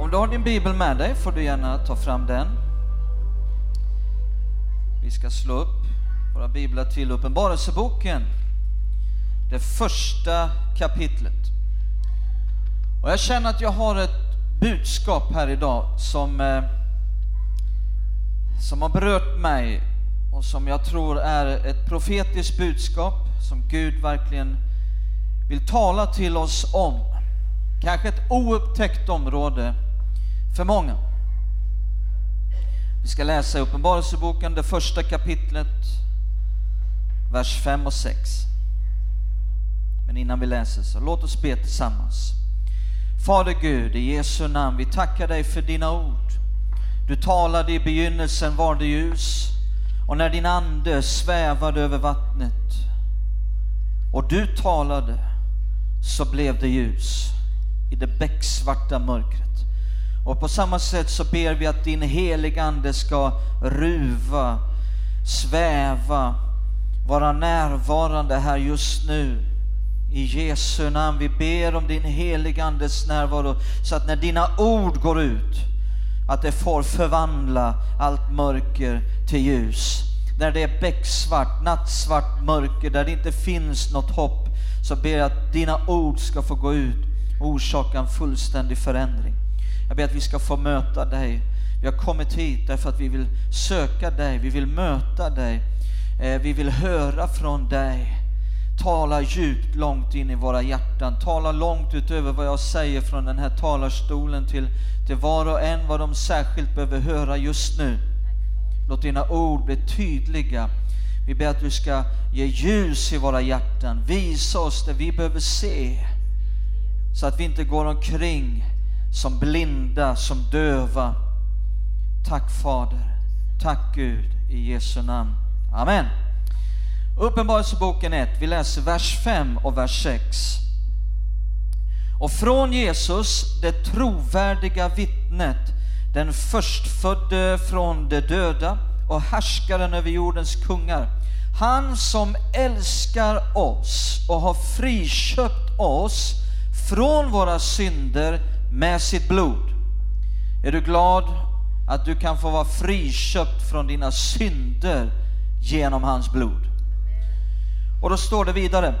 om du har din bibel med dig får du gärna ta fram den. Vi ska slå upp våra biblar till Uppenbarelseboken, det första kapitlet. Och jag känner att jag har ett budskap här idag som, eh, som har berört mig och som jag tror är ett profetiskt budskap som Gud verkligen vill tala till oss om. Kanske ett oupptäckt område för många. Vi ska läsa Uppenbarelseboken, det första kapitlet, vers 5 och 6. Men innan vi läser så låt oss be tillsammans. Fader Gud, i Jesu namn, vi tackar dig för dina ord. Du talade i begynnelsen var det ljus och när din ande svävade över vattnet och du talade så blev det ljus i det becksvarta mörkret. Och på samma sätt så ber vi att din heliga Ande ska ruva, sväva, vara närvarande här just nu. I Jesu namn, vi ber om din heliga Andes närvaro så att när dina ord går ut, att det får förvandla allt mörker till ljus. När det är becksvart, nattsvart mörker, där det inte finns något hopp, så ber jag att dina ord ska få gå ut och orsaka en fullständig förändring. Jag ber att vi ska få möta dig. Vi har kommit hit därför att vi vill söka dig, vi vill möta dig, eh, vi vill höra från dig. Tala djupt långt in i våra hjärtan, tala långt utöver vad jag säger från den här talarstolen till, till var och en vad de särskilt behöver höra just nu. Låt dina ord bli tydliga. Vi ber att du ska ge ljus i våra hjärtan, visa oss det vi behöver se så att vi inte går omkring som blinda, som döva. Tack Fader, tack Gud i Jesu namn. Amen. Uppenbarelseboken 1, vi läser vers 5 och vers 6. Och från Jesus, det trovärdiga vittnet, den förstfödde från de döda och härskaren över jordens kungar, han som älskar oss och har friköpt oss från våra synder med sitt blod. Är du glad att du kan få vara friköpt från dina synder genom hans blod? Och då står det vidare,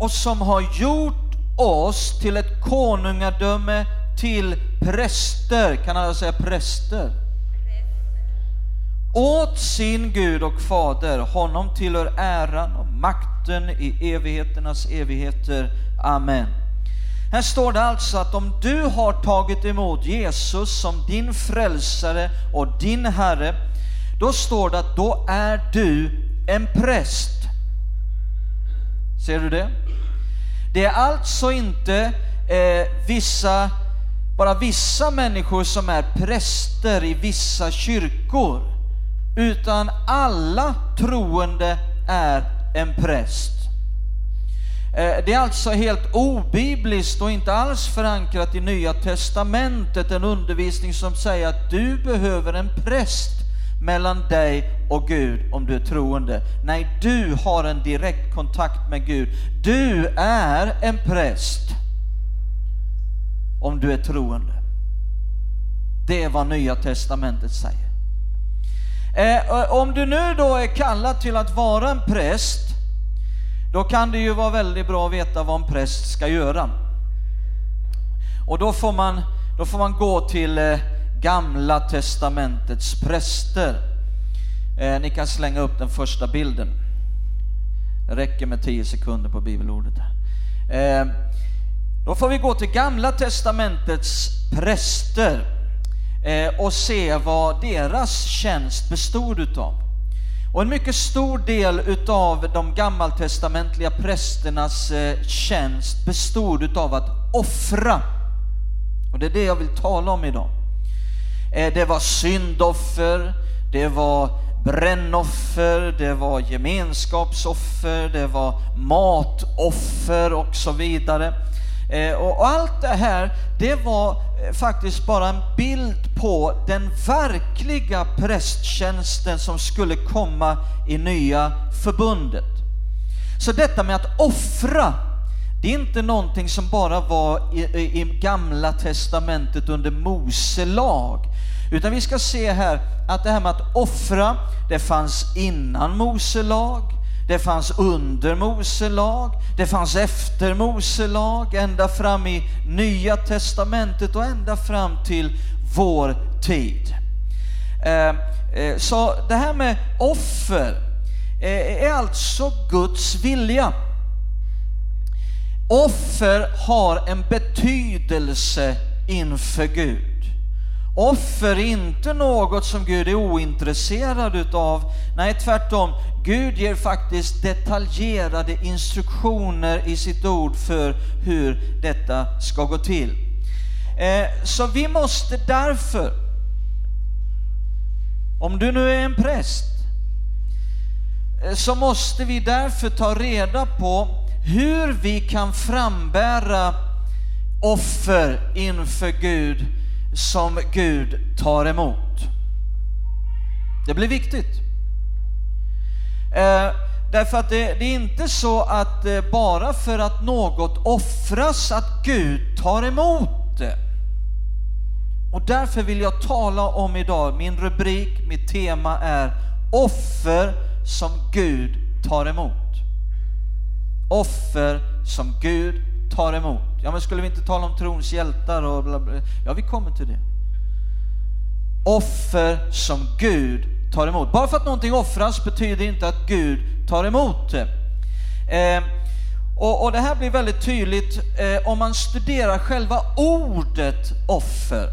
och som har gjort oss till ett konungadöme till präster, kan alla säga präster? Åt sin Gud och Fader, honom tillhör äran och makten i evigheternas evigheter. Amen. Här står det alltså att om du har tagit emot Jesus som din frälsare och din Herre, då står det att då är du en präst. Ser du det? Det är alltså inte eh, vissa, bara vissa människor som är präster i vissa kyrkor, utan alla troende är en präst. Eh, det är alltså helt obibliskt och inte alls förankrat i Nya Testamentet, en undervisning som säger att du behöver en präst mellan dig och Gud om du är troende. Nej, du har en direkt kontakt med Gud. Du är en präst om du är troende. Det är vad Nya Testamentet säger. Eh, om du nu då är kallad till att vara en präst, då kan det ju vara väldigt bra att veta vad en präst ska göra. Och då får man, då får man gå till eh, Gamla Testamentets präster. Eh, ni kan slänga upp den första bilden. Det räcker med 10 sekunder på bibelordet. Eh, då får vi gå till Gamla Testamentets präster eh, och se vad deras tjänst bestod utav. Och en mycket stor del utav de gammaltestamentliga prästernas eh, tjänst bestod utav att offra. Och det är det jag vill tala om idag. Eh, det var syndoffer, det var brännoffer, det var gemenskapsoffer, det var matoffer och så vidare. Eh, och allt det här, det var eh, faktiskt bara en bild på den verkliga prästtjänsten som skulle komma i nya förbundet. Så detta med att offra, det är inte någonting som bara var i, i, gamla testamentet under Mose lag, utan vi ska se här att det här med att offra, det fanns innan Mose lag, det fanns under Mose lag, det fanns efter Mose lag, ända fram i Nya Testamentet och ända fram till vår tid. Eh, eh, så det här med offer eh, är alltså Guds vilja. Offer har en betydelse inför Gud. Offer är inte något som Gud är ointresserad utav. Nej, tvärtom. Gud ger faktiskt detaljerade instruktioner i sitt ord för hur detta ska gå till. Eh, så vi måste därför, om du nu är en präst, eh, så måste vi därför ta reda på hur vi kan frambära offer inför Gud som Gud tar emot. Det blir viktigt. Eh, därför att det, det, är inte så att eh, bara för att något offras att Gud tar emot det. Och därför vill jag tala om idag, min rubrik, mitt tema är offer som Gud tar emot. Offer som Gud tar emot. Ja, men skulle vi inte tala om trons hjältar och bla bla? Ja, vi kommer till det. Offer som Gud tar emot. Bara för att någonting offras betyder inte att Gud tar emot det. Eh, och, och, det här blir väldigt tydligt eh, om man studerar själva ordet offer.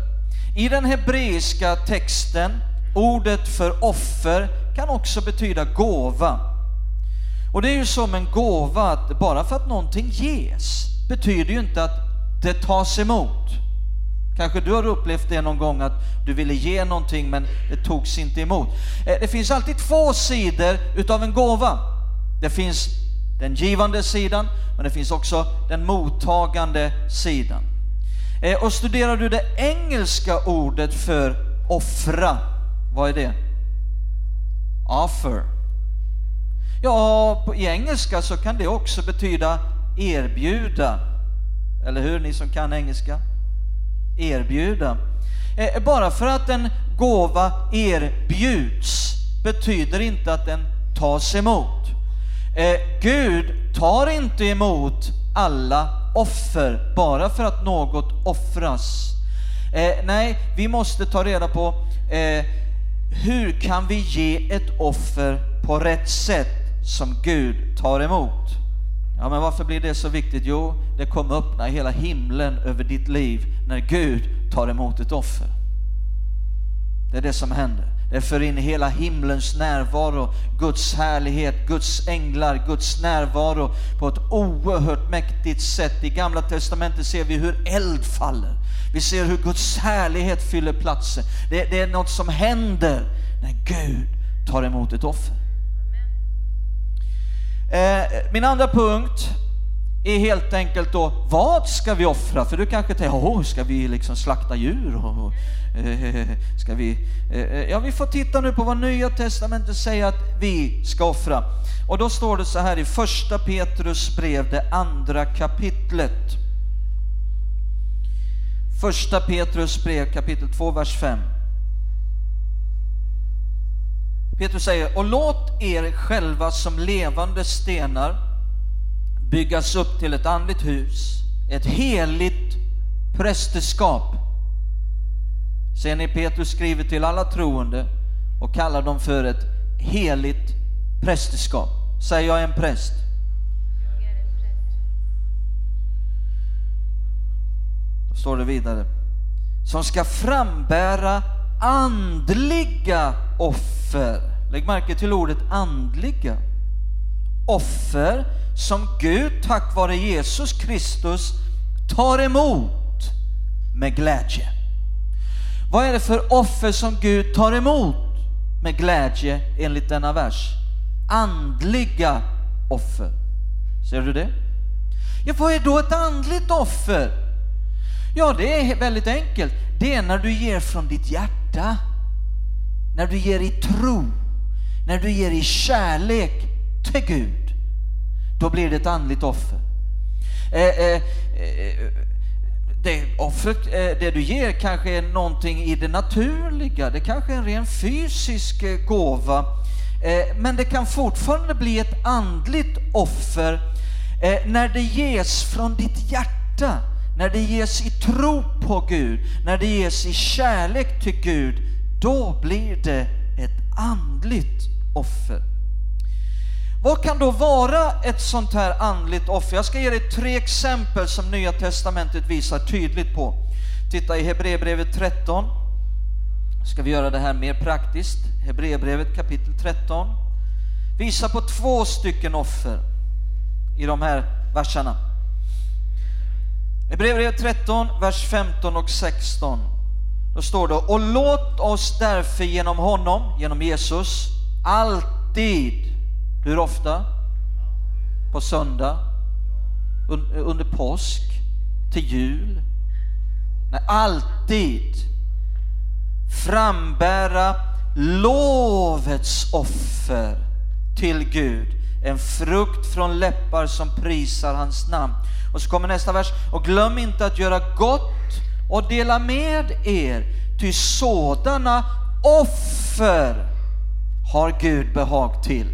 I den hebreiska texten, ordet för offer kan också betyda gåva. Och det är ju som en gåva att bara för att någonting ges betyder ju inte att det tas emot. Kanske du har upplevt det någon gång att du ville ge någonting men det togs inte emot. Eh, det finns alltid två sidor utav en gåva. Det finns den givande sidan, men det finns också den mottagande sidan. Eh, och studerar du det engelska ordet för offra, vad är det? Offer. Ja, i engelska så kan det också betyda erbjuda. Eller hur, ni som kan engelska? Erbjuda. Eh, bara för att en gåva erbjuds betyder inte att den tas emot. Eh, Gud tar inte emot alla offer bara för att något offras. Eh, nej, vi måste ta reda på hur kan vi ge ett offer på rätt sätt som Gud tar emot. Ja, men varför blir det så viktigt? Jo, det kommer öppna hela himlen över ditt liv när Gud tar emot ett offer. Det är det som händer. Det för in hela himlens närvaro, Guds härlighet, Guds änglar, Guds närvaro på ett oerhört mäktigt sätt. I Gamla Testamentet ser vi hur eld faller. Vi ser hur Guds härlighet fyller platsen. Det, det är något som händer när Gud tar emot ett offer. Eh, min andra punkt är helt enkelt då, vad ska vi offra? För du kanske tänker, oh, ska vi liksom slakta djur? Och, eh, ska vi? Eh, eh, ja, vi får titta nu på vad Nya Testamentet säger att vi ska offra. Och då står det så här i första Petrus brev, det andra kapitlet. Första Petrus brev kapitel 2, vers 5. Petrus säger, och låt er själva som levande stenar byggas upp till ett andligt hus, ett heligt prästerskap. Ser ni, Petrus skriver till alla troende och kallar dem för ett heligt prästerskap. Säger jag är en präst? Då står det vidare. Som ska frambära andliga offer. Lägg märke till ordet andliga. Offer som Gud tack vare Jesus Kristus tar emot med glädje. Vad är det för offer som Gud tar emot med glädje enligt denna vers? Andliga offer. Ser du det? Ja, vad är då ett andligt offer? Ja, det är väldigt enkelt. Det är när du ger från ditt hjärta. När du ger i tro. När du ger i kärlek till Gud. Då blir det ett andligt offer. Eh, eh, eh, det offret, eh, det du ger kanske är någonting i det naturliga, det kanske är en ren fysisk eh, gåva, eh, men det kan fortfarande bli ett andligt offer när det ges från ditt hjärta, när det ges i tro på Gud, när det ges i kärlek till Gud, då blir det ett andligt offer. Vad kan då vara ett sånt här andligt offer? Jag ska ge dig tre exempel som Nya Testamentet visar tydligt på. Titta i Hebreerbrevet 13. Ska vi göra det här mer praktiskt? Hebreerbrevet kapitel 13 visar på två stycken offer i de här verserna. Hebreerbrevet 13, vers 15 och 16. Då står det, och låt oss därför genom honom, genom Jesus, alltid hur ofta? På söndag? Under påsk? Till jul? Nej, alltid frambära lovets offer till Gud. En frukt från läppar som prisar hans namn. Och så kommer nästa vers. Och glöm inte att göra gott och dela med er, ty sådana offer har Gud behag till.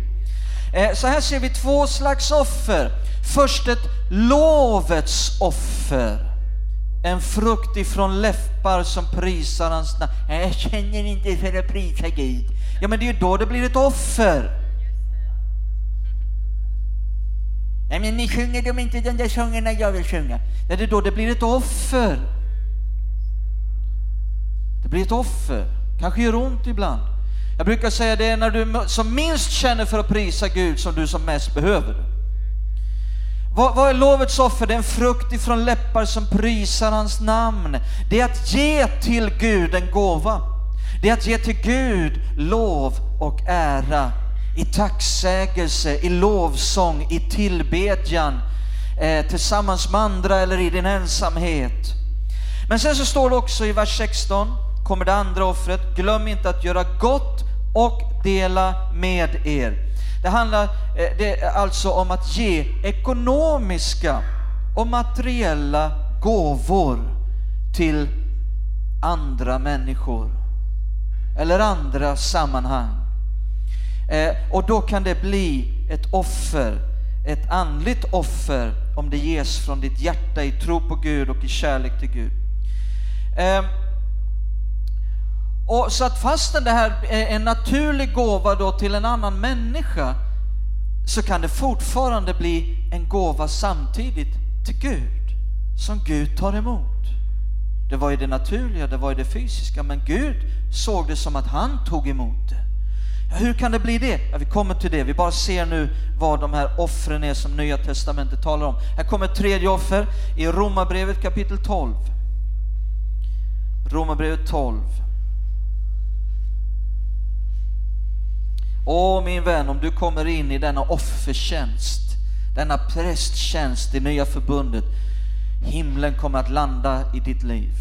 Eh, så här ser vi två slags offer. Först ett lovets offer. En frukt ifrån läppar som prisar hans namn. Jag känner inte för att prisa Gud. Ja, men det är ju då det blir ett offer. Nej, men ni sjunger de inte de där sångerna jag vill sjunga. Ja, det är då det blir ett offer. Det blir ett offer. Kanske gör ont ibland. Jag brukar säga det är när du som minst känner för att prisa Gud som du som mest behöver. Vad, vad är lovets offer? Det är en frukt ifrån läppar som prisar hans namn. Det är att ge till Gud en gåva. Det är att ge till Gud lov och ära i tacksägelse, i lovsång, i tillbedjan, eh, tillsammans med andra eller i din ensamhet. Men sen så står det också i vers 16, kommer det andra offret, glöm inte att göra gott och dela med er. Det handlar eh, det alltså om att ge ekonomiska och materiella gåvor till andra människor eller andra sammanhang. Eh, och då kan det bli ett offer, ett andligt offer om det ges från ditt hjärta i tro på Gud och i kärlek till Gud. Eh, och så att fastän det här är en naturlig gåva då till en annan människa så kan det fortfarande bli en gåva samtidigt till Gud som Gud tar emot. Det var ju det naturliga, det var ju det fysiska, men Gud såg det som att han tog emot det. Ja, hur kan det bli det? Ja, vi kommer till det, vi bara ser nu vad de här offren är som Nya Testamentet talar om. Här kommer ett tredje offer i Romarbrevet kapitel 12. Romarbrevet 12. Åh min vän, om du kommer in i denna offertjänst, denna prästtjänst det nya förbundet, himlen kommer att landa i ditt liv.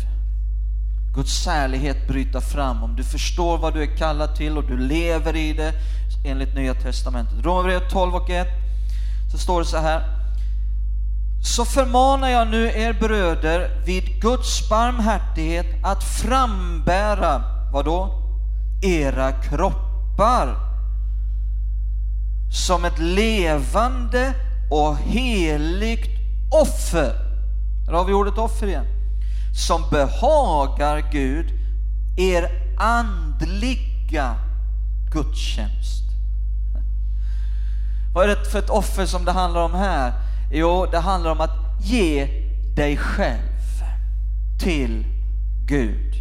Guds särlighet bryta fram om du förstår vad du är kallad till och du lever i det enligt Nya Testamentet. Romarbrevet 12 och 1 så står det så här. Så förmanar jag nu er bröder vid Guds barmhärtighet att frambära, vad då? Era kroppar som ett levande och heligt offer. Där har vi ordet offer igen. Som behagar Gud, er andliga gudstjänst. Vad är det för ett offer som det handlar om här? Jo, det handlar om att ge dig själv till Gud.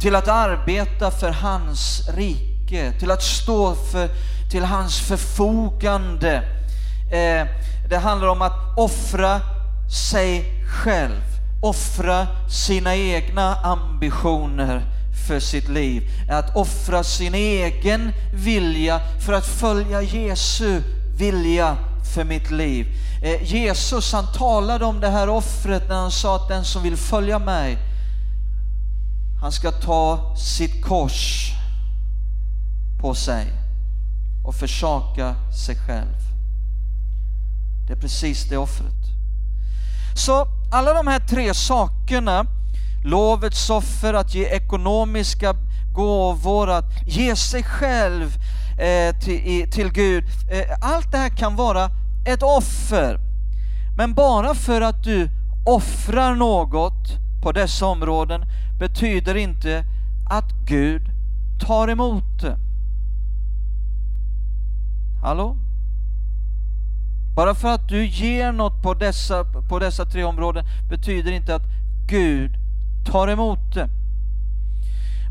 Till att arbeta för hans rike, till att stå för till hans förfogande. Eh, det handlar om att offra sig själv, offra sina egna ambitioner för sitt liv, att offra sin egen vilja för att följa Jesu vilja för mitt liv. Eh, Jesus han talade om det här offret när han sa att den som vill följa mig, han ska ta sitt kors på sig och försaka sig själv. Det är precis det offret. Så alla de här tre sakerna, lovets offer, att ge ekonomiska gåvor, att ge sig själv eh, till, till, Gud. Eh, allt det här kan vara ett offer. Men bara för att du offrar något på dessa områden betyder inte att Gud tar emot det. Hallå? Bara för att du ger något på dessa, på dessa tre områden betyder inte att Gud tar emot det.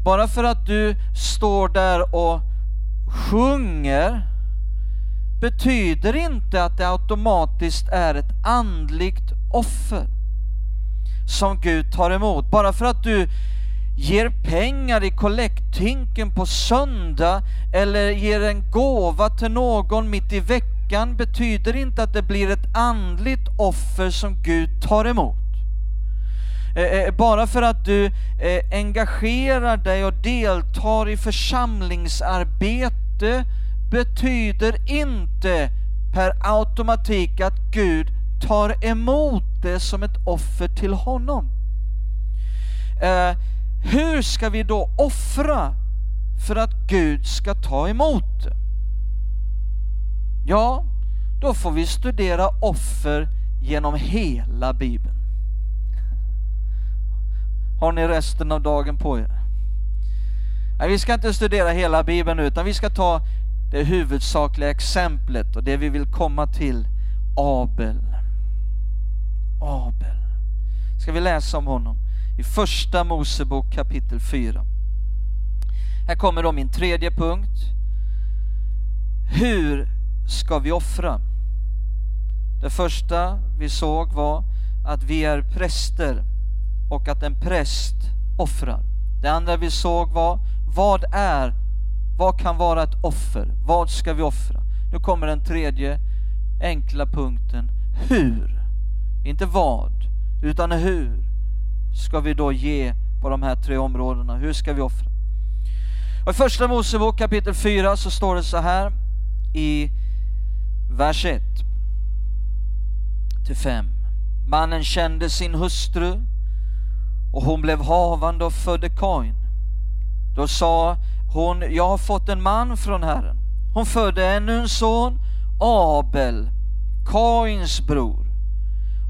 Bara för att du står där och sjunger betyder inte att det automatiskt är ett andligt offer som Gud tar emot. Bara för att du ger pengar i kollekthinken på söndag eller ger en gåva till någon mitt i veckan betyder inte att det blir ett andligt offer som Gud tar emot. Eh, eh, bara för att du eh, engagerar dig och deltar i församlingsarbete betyder inte per automatik att Gud tar emot det som ett offer till honom. Hur ska vi då offra för att Gud ska ta emot det? Ja, då får vi studera offer genom hela Bibeln. Har ni resten av dagen på er? Nej, vi ska inte studera hela Bibeln utan vi ska ta det huvudsakliga exemplet och det vi vill komma till, Abel. Abel. Ska vi läsa om honom i första Mosebok kapitel 4. Här kommer då min tredje punkt. Hur ska vi offra? Det första vi såg var att vi är präster och att en präst offrar. Det andra vi såg var, vad är, vad kan vara ett offer? Vad ska vi offra? Nu kommer den tredje enkla punkten, hur? Inte vad, utan hur ska vi då ge på de här tre områdena? Hur ska vi offra? Och I första Mosebok kapitel 4 så står det så här i vers 1 till 5. Mannen kände sin hustru och hon blev havande och födde Kain. Då sa hon, jag har fått en man från Herren. Hon födde ännu en son, Abel, Kains bror.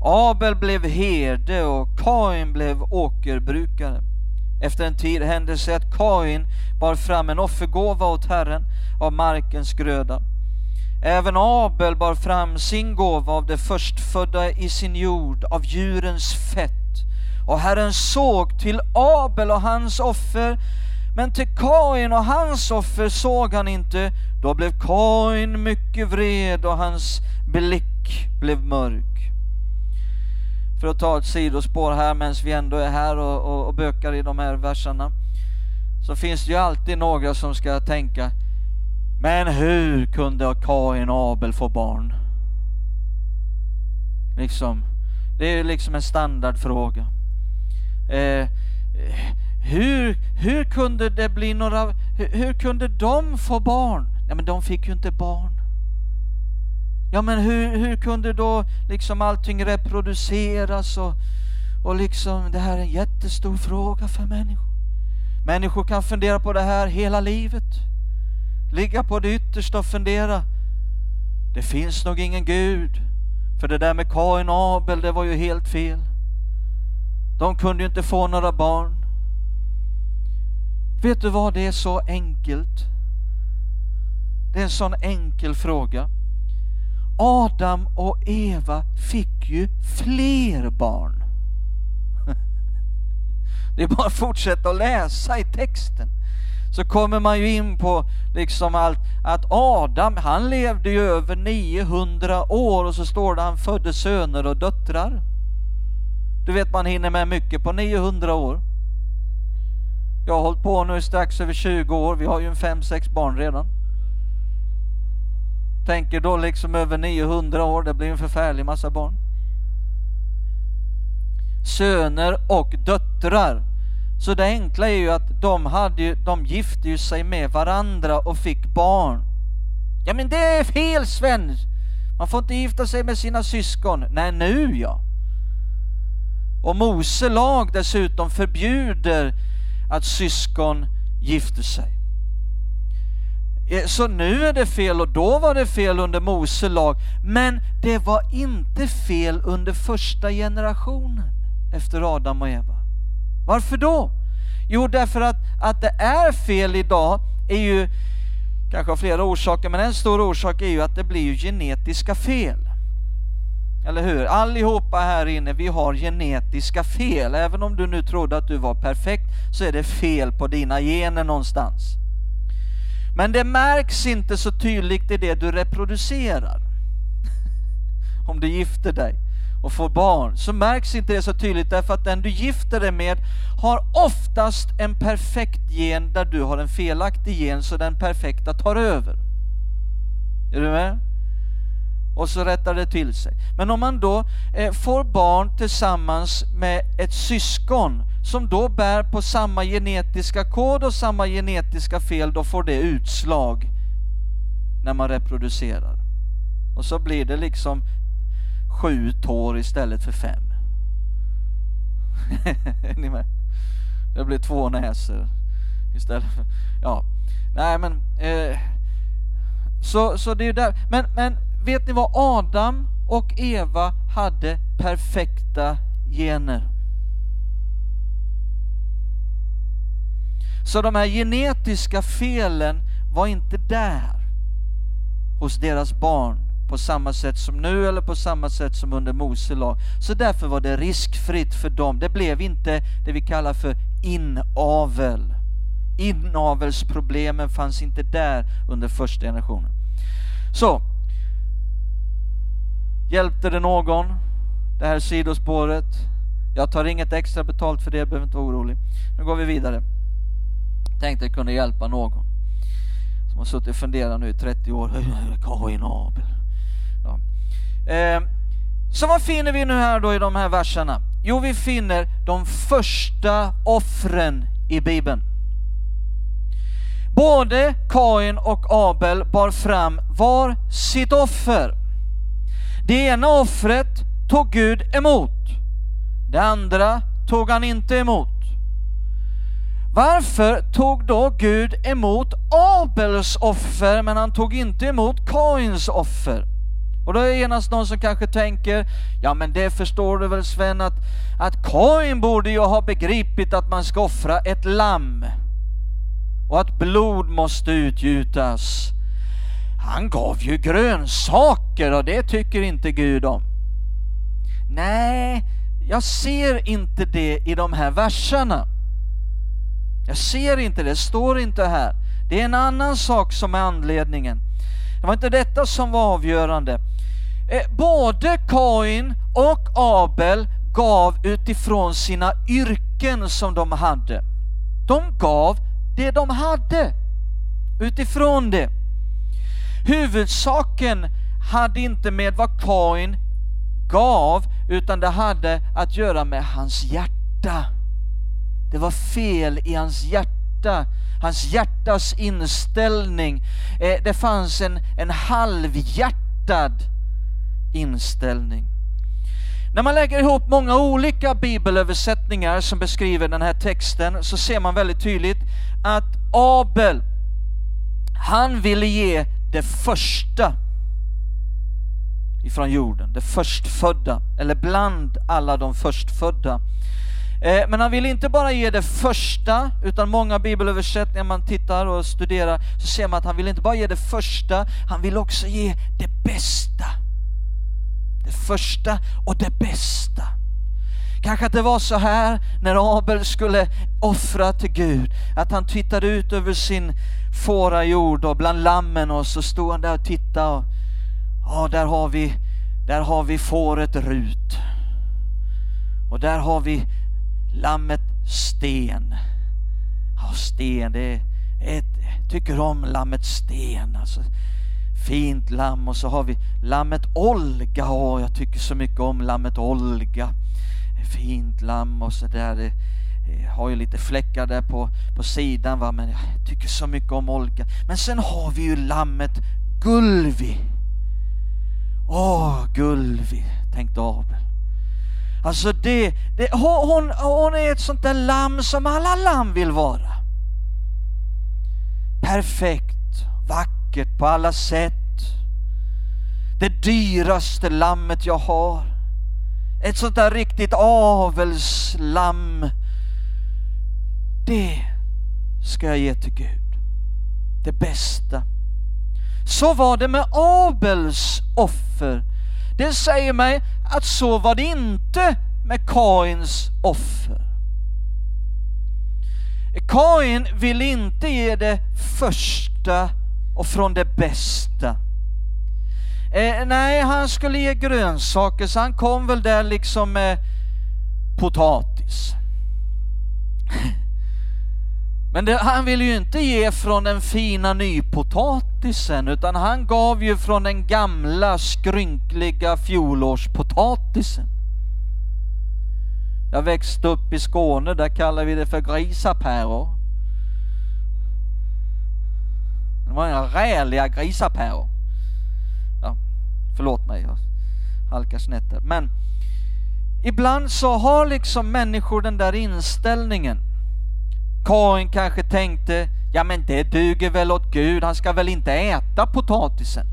Abel blev herde och Kain blev åkerbrukare. Efter en tid hände det sig att Kain bar fram en offergåva åt Herren av markens gröda. Även Abel bar fram sin gåva av det förstfödda i sin jord, av djurens fett. Och Herren såg till Abel och hans offer, men till Kain och hans offer såg han inte. Då blev Kain mycket vred och hans blick blev mörk. För att ta ett sidospår här medan vi ändå är här och, och, och bökar i de här verserna, så finns det ju alltid några som ska tänka, men hur kunde Kain och Abel få barn? Liksom, det är liksom en standardfråga. Eh, hur, hur kunde det bli några, hur, hur, kunde de få barn? Ja men de fick ju inte barn. Ja men hur, hur kunde då liksom allting reproduceras och, och liksom det här är en jättestor fråga för människor. Människor kan fundera på det här hela livet. Ligga på det yttersta och fundera. Det finns nog ingen Gud. För det där med Kain och Abel, det var ju helt fel. De kunde ju inte få några barn. Vet du vad, det är så enkelt. Det är en sån enkel fråga. Adam och Eva fick ju fler barn. Det är bara att fortsätta att läsa i texten. Så kommer man ju in på liksom allt, att Adam han levde ju över 900 år och så står det han födde söner och döttrar. Du vet man hinner med mycket på 900 år. Jag har hållit på nu strax över 20 år, vi har ju en 5-6 barn redan. Tänker då liksom över 900 år, det blir en förfärlig massa barn. Söner och döttrar. Så det enkla är ju att de, hade ju, de gifte ju sig med varandra och fick barn. Ja men det är fel Sven! Man får inte gifta sig med sina syskon. Nej, nu ja. Och Mose lag dessutom förbjuder att syskon gifter sig. Eh, så nu är det fel och då var det fel under Mose lag. Men det var inte fel under första generationen efter Adam och Eva. Varför då? Jo, därför att, att det är fel idag är ju kanske av flera orsaker, men en stor orsak är ju att det blir ju genetiska fel. Eller hur? Allihopa här inne, vi har genetiska fel. Även om du nu trodde att du var perfekt så är det fel på dina gener någonstans. Men det märks inte så tydligt i det du reproducerar. om du gifter dig och får barn så märks inte det så tydligt därför att den du gifter dig med har oftast en perfekt gen där du har en felaktig gen så den perfekta tar över. Är du med? Och så rättar det till sig. Men om man då eh, får barn tillsammans med ett syskon som då bär på samma genetiska kod och samma genetiska fel, då får det utslag när man reproducerar. Och så blir det liksom sju tår istället för fem. är ni med? Det blir två näsor istället för, ja. Nej men, eh, så, så det är där. Men, men vet ni vad Adam och Eva hade perfekta gener. Så de här genetiska felen var inte där hos deras barn på samma sätt som nu eller på samma sätt som under Mose lag. Så därför var det riskfritt för dem. Det blev inte det vi kallar för inavel. Inavelsproblemen fanns inte där under första generationen. Så, hjälpte det någon? Det här sidospåret? Jag tar inget extra betalt för det, behöver inte vara orolig. Nu går vi vidare. Tänkte det kunde hjälpa någon som har suttit och funderat nu i 30 år. Kain Abel. Ja. Eh, så vad finner vi nu här då i de här verserna? Jo, vi finner de första offren i Bibeln. Både Kain och Abel bar fram var sitt offer. Det ena offret tog Gud emot. Det andra tog han inte emot. Varför tog då Gud emot Abels offer men han tog inte emot Kains offer? Och då är det genast någon som kanske tänker, ja men det förstår du väl Sven att, att Kain borde ju ha begripit att man ska offra ett lamm och att blod måste utgjutas. Han gav ju grönsaker och det tycker inte Gud om. Nej, jag ser inte det i de här verserna. Jag ser inte det, det står inte här. Det är en annan sak som är anledningen. Det var inte detta som var avgörande. Eh, både Kain och Abel gav utifrån sina yrken som de hade. De gav det de hade utifrån det. Huvudsaken hade inte med vad Kain gav, utan det hade att göra med hans hjärta. Det var fel i hans hjärta, hans hjärtas inställning. Eh, det fanns en, en halvhjärtad inställning. När man lägger ihop många olika bibelöversättningar som beskriver den här texten så ser man väldigt tydligt att Abel, han ville ge det första ifrån jorden, det förstfödda, eller bland alla de förstfödda. Eh, men han vill inte bara ge det första, utan många bibelöversättningar man tittar och studerar så ser man att han vill inte bara ge det första, han vill också ge det bästa. Det första och det bästa. Kanske att det var så här när Abel skulle offra till Gud, att han tittade ut över sin fårajord och bland lammen och så stod han där och tittade och ja, där har vi, där har vi fåret Rut. Och där har vi lammet Sten. Ja, Sten, det är ett, tycker om lammet Sten. Alltså, fint lamm och så har vi lammet Olga. Åh, jag tycker så mycket om lammet Olga. Fint lamm och så där. Det, eh, har ju lite fläckar där på, på sidan va, men jag tycker så mycket om Olga. Men sen har vi ju lammet Gulvi. Åh, Gulvi, tänkte Abel. Alltså det, det hon, hon är ett sånt där lamm som alla lamm vill vara. Perfekt, vackert på alla sätt. Det dyraste lammet jag har. Ett sånt där riktigt avelslamm. Det ska jag ge till Gud. Det bästa. Så var det med Abels offer. Det säger mig att så var det inte med Kains offer. Kain ville inte ge det första och från det bästa. Eh, nej, han skulle ge grönsaker så han kom väl där liksom med potatis. Men det, han ville ju inte ge från den fina nypotatisen utan han gav ju från den gamla skrynkliga fjolårspotatisen. Jag växte upp i Skåne, där kallar vi det för grisapäror. Det var inga räliga grisapäror. Ja, förlåt mig, jag halkar snett där. Men ibland så har liksom människor den där inställningen Kain kanske tänkte, ja men det duger väl åt Gud, han ska väl inte äta potatisen.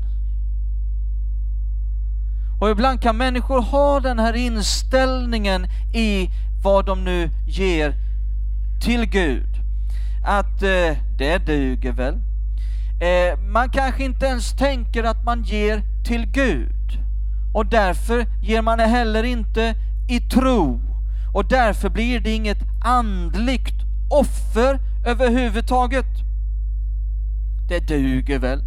Och ibland kan människor ha den här inställningen i vad de nu ger till Gud. Att eh, det duger väl. Eh, man kanske inte ens tänker att man ger till Gud. Och därför ger man det heller inte i tro. Och därför blir det inget andligt offer överhuvudtaget. Det duger väl.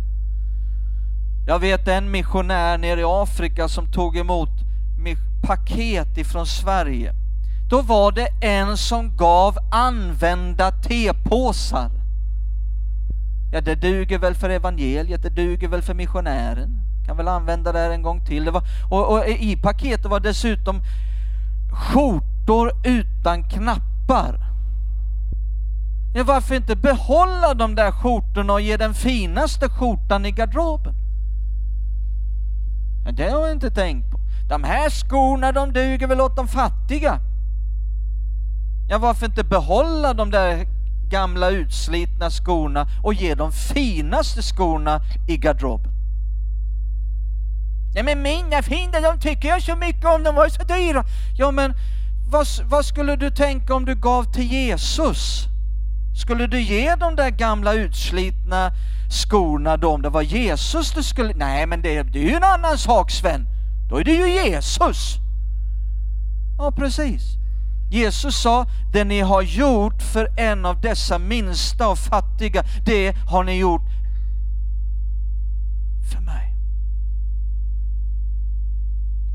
Jag vet en missionär nere i Afrika som tog emot paket ifrån Sverige. Då var det en som gav använda tepåsar. Ja, det duger väl för evangeliet, det duger väl för missionären. Kan väl använda det här en gång till. Det var, och, och i paketet var dessutom skjortor utan knappar. Ja, varför inte behålla de där skjortorna och ge den finaste skjortan i garderoben? Ja, det har jag inte tänkt på. De här skorna de duger väl åt de fattiga? Ja, varför inte behålla de där gamla utslitna skorna och ge de finaste skorna i garderoben? Ja, men mina fina, de tycker jag så mycket om, de var så dyra. Ja, men vad, vad skulle du tänka om du gav till Jesus? Skulle du ge de där gamla utslitna skorna dem? Det var Jesus du skulle... Nej, men det, det är ju en annan sak Sven. Då är det ju Jesus. Ja, precis. Jesus sa, det ni har gjort för en av dessa minsta och fattiga, det har ni gjort för mig.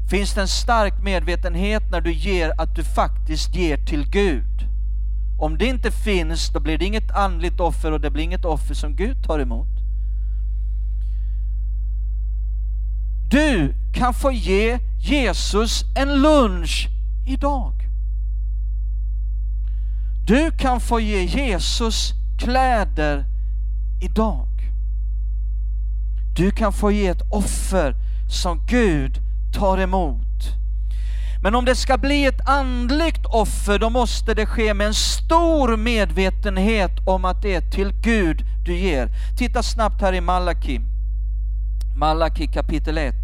Finns det en stark medvetenhet när du ger att du faktiskt ger till Gud? Om det inte finns, då blir det inget andligt offer och det blir inget offer som Gud tar emot. Du kan få ge Jesus en lunch idag. Du kan få ge Jesus kläder idag. Du kan få ge ett offer som Gud tar emot. Men om det ska bli ett andligt offer, då måste det ske med en stor medvetenhet om att det är till Gud du ger. Titta snabbt här i Malaki. Malaki kapitel 1.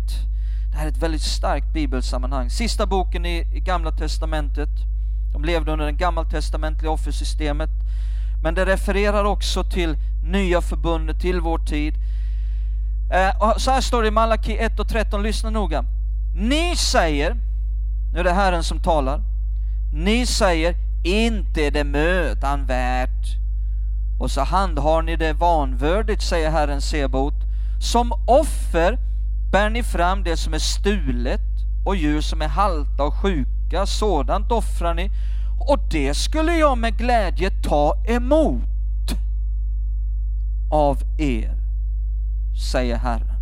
Det här är ett väldigt starkt bibelsammanhang. Sista boken i, i Gamla Testamentet. De levde under det gammaltestamentliga offersystemet. Men det refererar också till nya förbundet, till vår tid. Eh, så här står det i Malaki 1 och 13, lyssna noga. Ni säger, nu är det Herren som talar. Ni säger, inte är det mödan värt. Och så handhar ni det vanvördigt, säger Herren Sebot. Som offer bär ni fram det som är stulet och djur som är halta och sjuka sjuka, sådant offrar ni, och det skulle jag med glädje ta emot av er, säger Herren.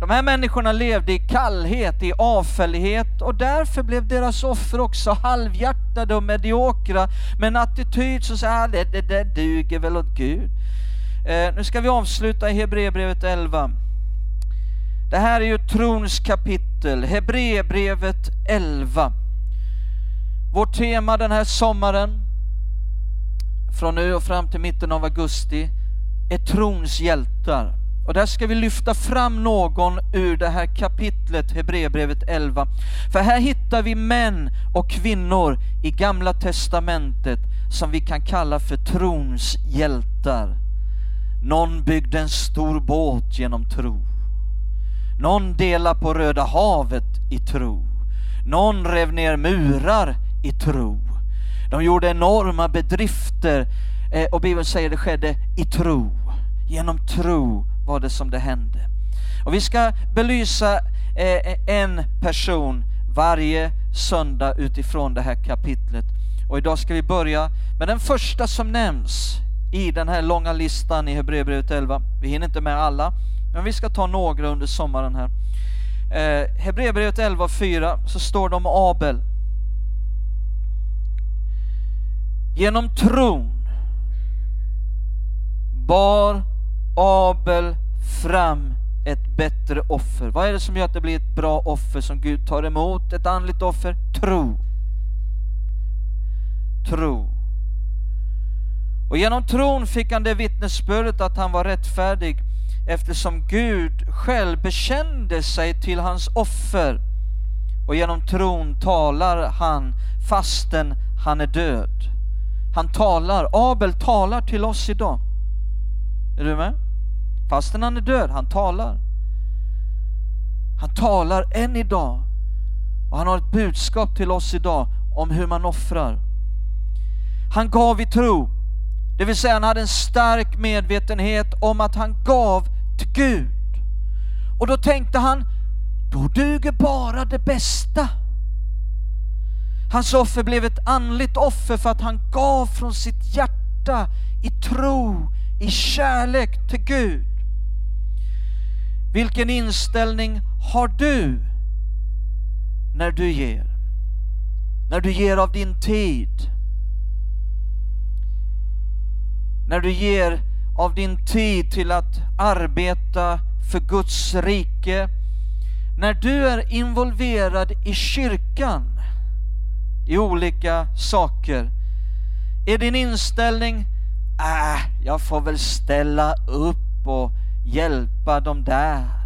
De här människorna levde i kallhet, i avfällighet och därför blev deras offer också halvhjärtade och mediokra med en attityd som säger att det, det, det duger väl åt Gud. Eh, nu ska vi avsluta i Hebreerbrevet 11. Det här är ju trons kapitel, Hebreerbrevet 11. Vårt tema den här sommaren, från nu och fram till mitten av augusti, är trons hjältar. Och där ska vi lyfta fram någon ur det här kapitlet, Hebreerbrevet 11. För här hittar vi män och kvinnor i Gamla Testamentet som vi kan kalla för trons hjältar. Någon byggde en stor båt genom tro. Någon delade på Röda havet i tro. Någon rev ner murar i tro. De gjorde enorma bedrifter eh, och Bibeln säger det skedde i tro. Genom tro var det som det hände. Och vi ska belysa eh, en person varje söndag utifrån det här kapitlet. Och idag ska vi börja med den första som nämns i den här långa listan i Hebreerbrevet 11. Vi hinner inte med alla, men vi ska ta några under sommaren här. Eh, Hebreerbrevet 11 och 4 så står det om Abel. Genom tron bar Abel fram ett bättre offer. Vad är det som gör att det blir ett bra offer som Gud tar emot? Ett andligt offer? Tro. Tro. Och genom tron fick han det vittnesbördet att han var rättfärdig eftersom Gud själv bekände sig till hans offer. Och genom tron talar han fastän han är död. Han talar, Abel talar till oss idag. Är du med? Fastän han är död, han talar. Han talar än idag. Och han har ett budskap till oss idag om hur man offrar. Han gav i tro. Det vill säga han hade en stark medvetenhet om att han gav till Gud. Och då tänkte han, då duger bara det bästa. Hans offer blev ett andligt offer för att han gav från sitt hjärta i tro, i kärlek till Gud. Vilken inställning har du när du ger? När du ger av din tid? När du ger av din tid till att arbeta för Guds rike? När du är involverad i kyrkan i olika saker, är din inställning äh, jag får väl ställa upp och hjälpa dem där.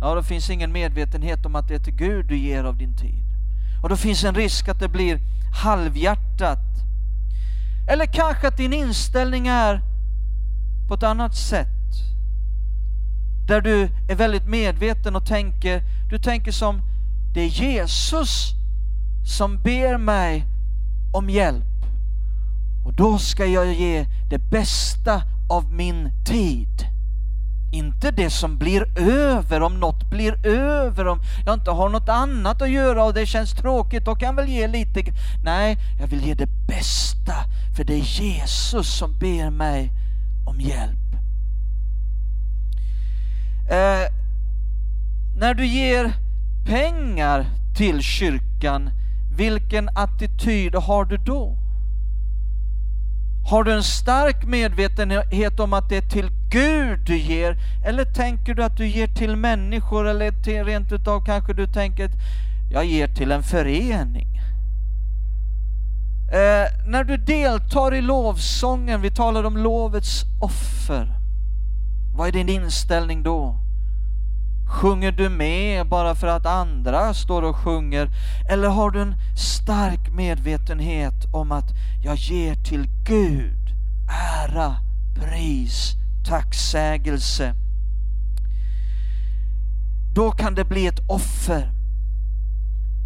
Ja, då finns ingen medvetenhet om att det är till Gud du ger av din tid. Och då finns en risk att det blir halvhjärtat. Eller kanske att din inställning är på ett annat sätt. Där du är väldigt medveten och tänker, du tänker som det är Jesus som ber mig om hjälp. Och då ska jag ge det bästa av min tid. Inte det som blir över, om något blir över, om jag inte har något annat att göra och det känns tråkigt, då kan jag väl ge lite. Nej, jag vill ge det bästa, för det är Jesus som ber mig om hjälp. Eh, när du ger pengar till kyrkan, vilken attityd har du då? Har du en stark medvetenhet om att det är till Gud du ger? Eller tänker du att du ger till människor eller till, rent utav kanske du tänker att jag ger till en förening? Eh, när du deltar i lovsången, vi talar om lovets offer, vad är din inställning då? Sjunger du med bara för att andra står och sjunger? Eller har du en stark medvetenhet om att jag ger till Gud ära, pris, tacksägelse? Då kan det bli ett offer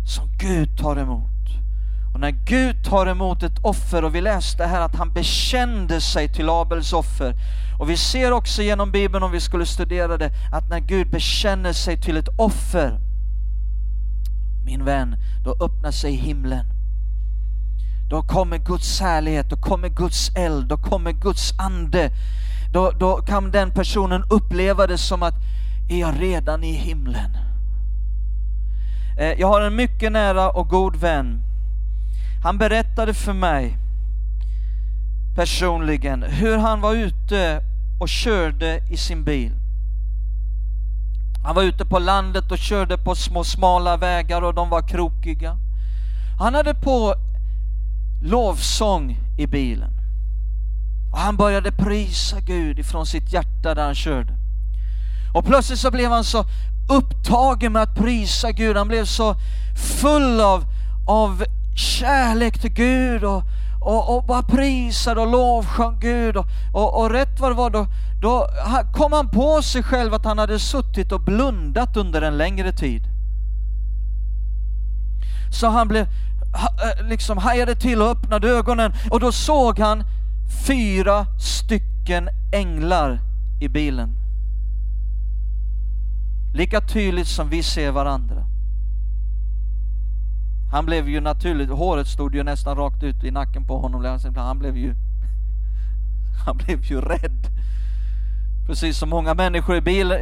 som Gud tar emot. Och när Gud tar emot ett offer, och vi läste här att han bekände sig till Abels offer, och vi ser också genom Bibeln, om vi skulle studera det, att när Gud bekänner sig till ett offer, min vän, då öppnar sig himlen. Då kommer Guds härlighet, då kommer Guds eld, då kommer Guds ande. Då, då kan den personen uppleva det som att, är jag redan i himlen? Eh, jag har en mycket nära och god vän. Han berättade för mig personligen hur han var ute och körde i sin bil. Han var ute på landet och körde på små smala vägar och de var krokiga. Han hade på lovsång i bilen. Och han började prisa Gud ifrån sitt hjärta där han körde. Och plötsligt så blev han så upptagen med att prisa Gud, han blev så full av, av kärlek till Gud och, och, och bara prisade och lovsjöng Gud. Och, och, och rätt vad det var då, då kom han på sig själv att han hade suttit och blundat under en längre tid. Så han blev, eh, liksom hajade till och öppnade ögonen och då såg han fyra stycken änglar i bilen. Lika tydligt som vi ser varandra. Han blev ju naturligt, håret stod ju nästan rakt ut i nacken på honom. Han blev ju, han blev ju rädd. Precis som många människor i, bil,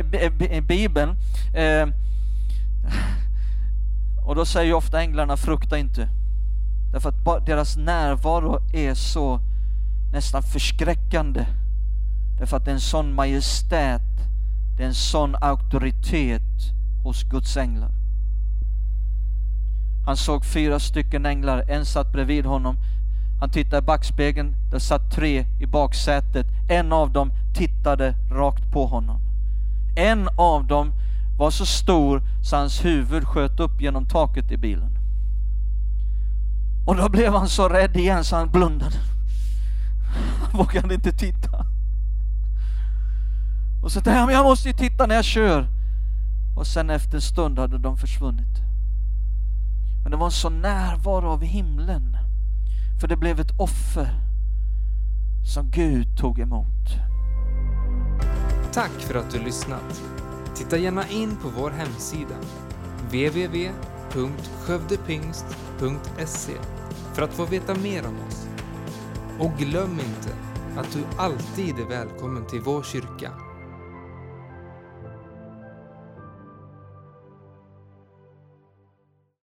i Bibeln. Eh, och då säger ju ofta änglarna, frukta inte. Därför att deras närvaro är så nästan förskräckande. Därför att det är en sån majestät, det är en sån auktoritet hos Guds änglar. Han såg fyra stycken änglar, en satt bredvid honom. Han tittade i backspegeln, där satt tre i baksätet. En av dem tittade rakt på honom. En av dem var så stor så hans huvud sköt upp genom taket i bilen. Och då blev han så rädd igen så han blundade. Han vågade inte titta. Och så tänkte han, jag måste ju titta när jag kör. Och sen efter en stund hade de försvunnit. Men det var en sån närvaro av himlen. För det blev ett offer som Gud tog emot. Tack för att du lyssnat. Titta gärna in på vår hemsida www.skövdepingst.se för att få veta mer om oss. Och glöm inte att du alltid är välkommen till vår kyrka